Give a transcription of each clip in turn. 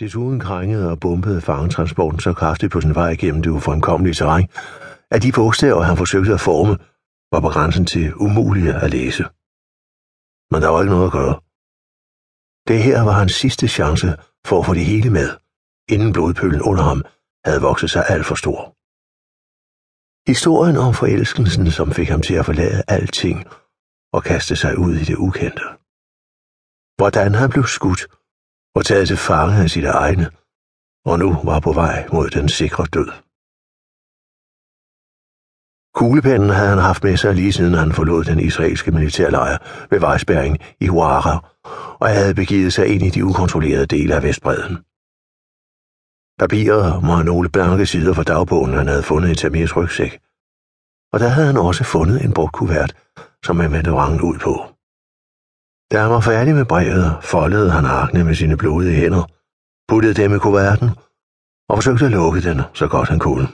Desuden krængede og bumpede fangetransporten så kraftigt på sin vej gennem det ufremkommelige terræn, at de bogstaver, han forsøgte at forme, var på grænsen til umulige at læse. Men der var ikke noget at gøre. Det her var hans sidste chance for at få det hele med, inden blodpølen under ham havde vokset sig alt for stor. Historien om forelskelsen, som fik ham til at forlade alting og kaste sig ud i det ukendte. Hvordan han blev skudt og taget til fange af sine egne, og nu var på vej mod den sikre død. Kuglepennen havde han haft med sig lige siden han forlod den israelske militærlejr ved vejsbæring i Huara, og havde begivet sig ind i de ukontrollerede dele af Vestbreden. Papiret var nogle blanke sider fra dagbogen, han havde fundet i Tamirs rygsæk, og der havde han også fundet en brugt kuvert, som han vendte rangen ud på. Da han var færdig med brevet, foldede han arkene med sine blodige hænder, puttede dem i kuverten og forsøgte at lukke den, så godt han kunne.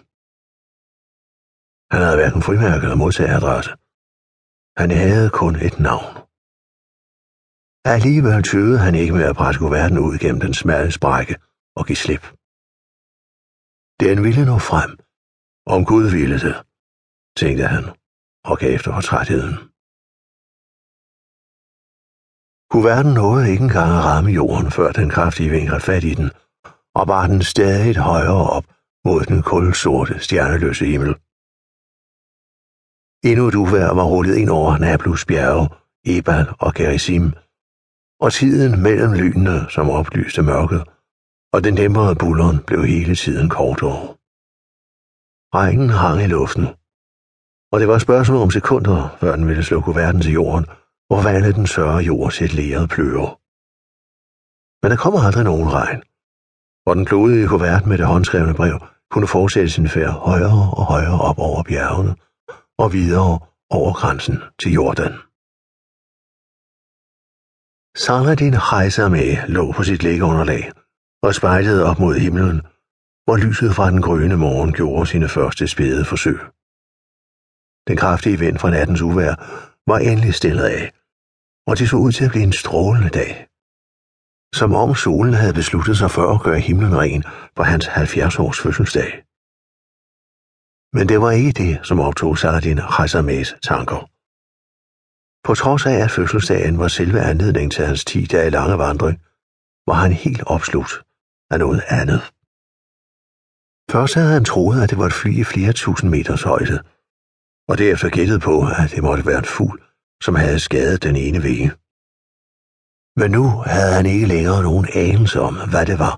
Han havde hverken frimærke eller modtageradresse. Han havde kun et navn. Alligevel tøvede han ikke med at presse kuverten ud gennem den smalle sprække og give slip. Den ville nå frem, om Gud ville det, tænkte han og gav efter for trætheden. Kuverten nåede ikke engang at ramme jorden, før den kraftige vind havde fat i den, og bar den stadig højere op mod den kulsorte, stjerneløse himmel. Endnu et uvær var rullet ind over Nablus bjerge, Ebal og Gerizim, og tiden mellem lynene, som oplyste mørket, og den dæmrede bulleren blev hele tiden kortere. Regnen hang i luften, og det var et spørgsmål om sekunder, før den ville slå kuverten til jorden, hvor vandet den sørre jord sit leret læret pløver. Men der kommer aldrig nogen regn, og den blodige kuvert med det håndskrevne brev kunne fortsætte sin færd højere og højere op over bjergene og videre over grænsen til Jordan. Saladin med lå på sit lægeunderlag og spejlede op mod himlen, hvor lyset fra den grønne morgen gjorde sine første spæde forsøg. Den kraftige vind fra nattens uvær var endelig stillet af, og det så ud til at blive en strålende dag. Som om solen havde besluttet sig for at gøre himlen ren på hans 70-års fødselsdag. Men det var ikke det, som optog Saladin Khazamehs tanker. På trods af, at fødselsdagen var selve anledningen til hans 10 dage lange vandring, var han helt opslugt af noget andet. Først havde han troet, at det var et fly i flere tusind meters højde, og derefter gættet på, at det måtte være en fugl, som havde skadet den ene vinge. Men nu havde han ikke længere nogen anelse om, hvad det var,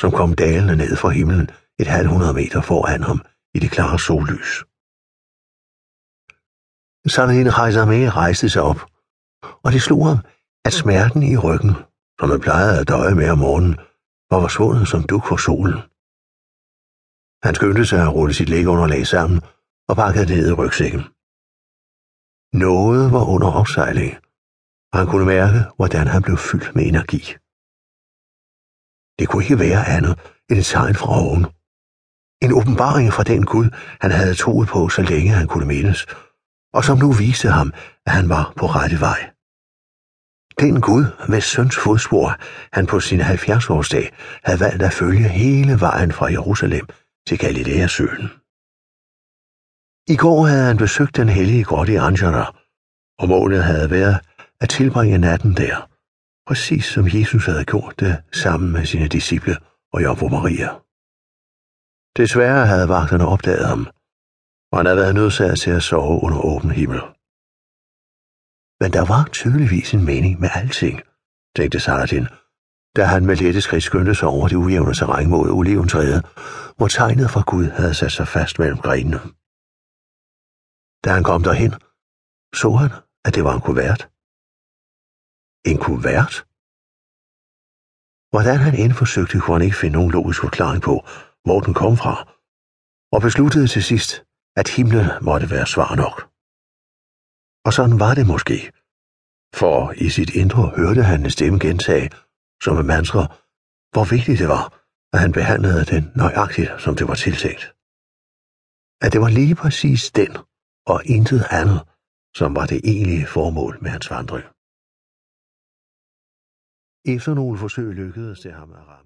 som kom dalende ned fra himlen et halvt hundrede meter foran ham i det klare sollys. Saladin med rejste sig op, og det slog ham, at smerten i ryggen, som han plejede at døje med om morgenen, var forsvundet som duk for solen. Han skyndte sig at rulle sit lægunderlag sammen og pakkede det ned i rygsækken. Noget var under opsejling, og han kunne mærke, hvordan han blev fyldt med energi. Det kunne ikke være andet end et tegn fra oven. En åbenbaring fra den Gud, han havde troet på, så længe han kunne mindes, og som nu viste ham, at han var på rette vej. Den Gud, med søns fodspor, han på sin 70-årsdag havde valgt at følge hele vejen fra Jerusalem til Galileasøen. I går havde han besøgt den hellige grotte i Angera, og målet havde været at tilbringe natten der, præcis som Jesus havde gjort det sammen med sine disciple og Jomfru Maria. Desværre havde vagterne opdaget ham, og han havde været nødsaget til at sove under åben himmel. Men der var tydeligvis en mening med alting, tænkte Saladin, da han med lette skridt skyndte sig over det ujævne terræn mod oliventræet, hvor tegnet fra Gud havde sat sig fast mellem grenene. Da han kom derhen, så han, at det var en kuvert. En kuvert? Hvordan han end forsøgte, kunne han ikke finde nogen logisk forklaring på, hvor den kom fra, og besluttede til sidst, at himlen måtte være svar nok. Og sådan var det måske, for i sit indre hørte han en stemme gentage, som en mantra, hvor vigtigt det var, at han behandlede den nøjagtigt, som det var tiltænkt. At det var lige præcis den, og intet andet, som var det egentlige formål med hans vandring. Efter nogle forsøg lykkedes det ham at ramme.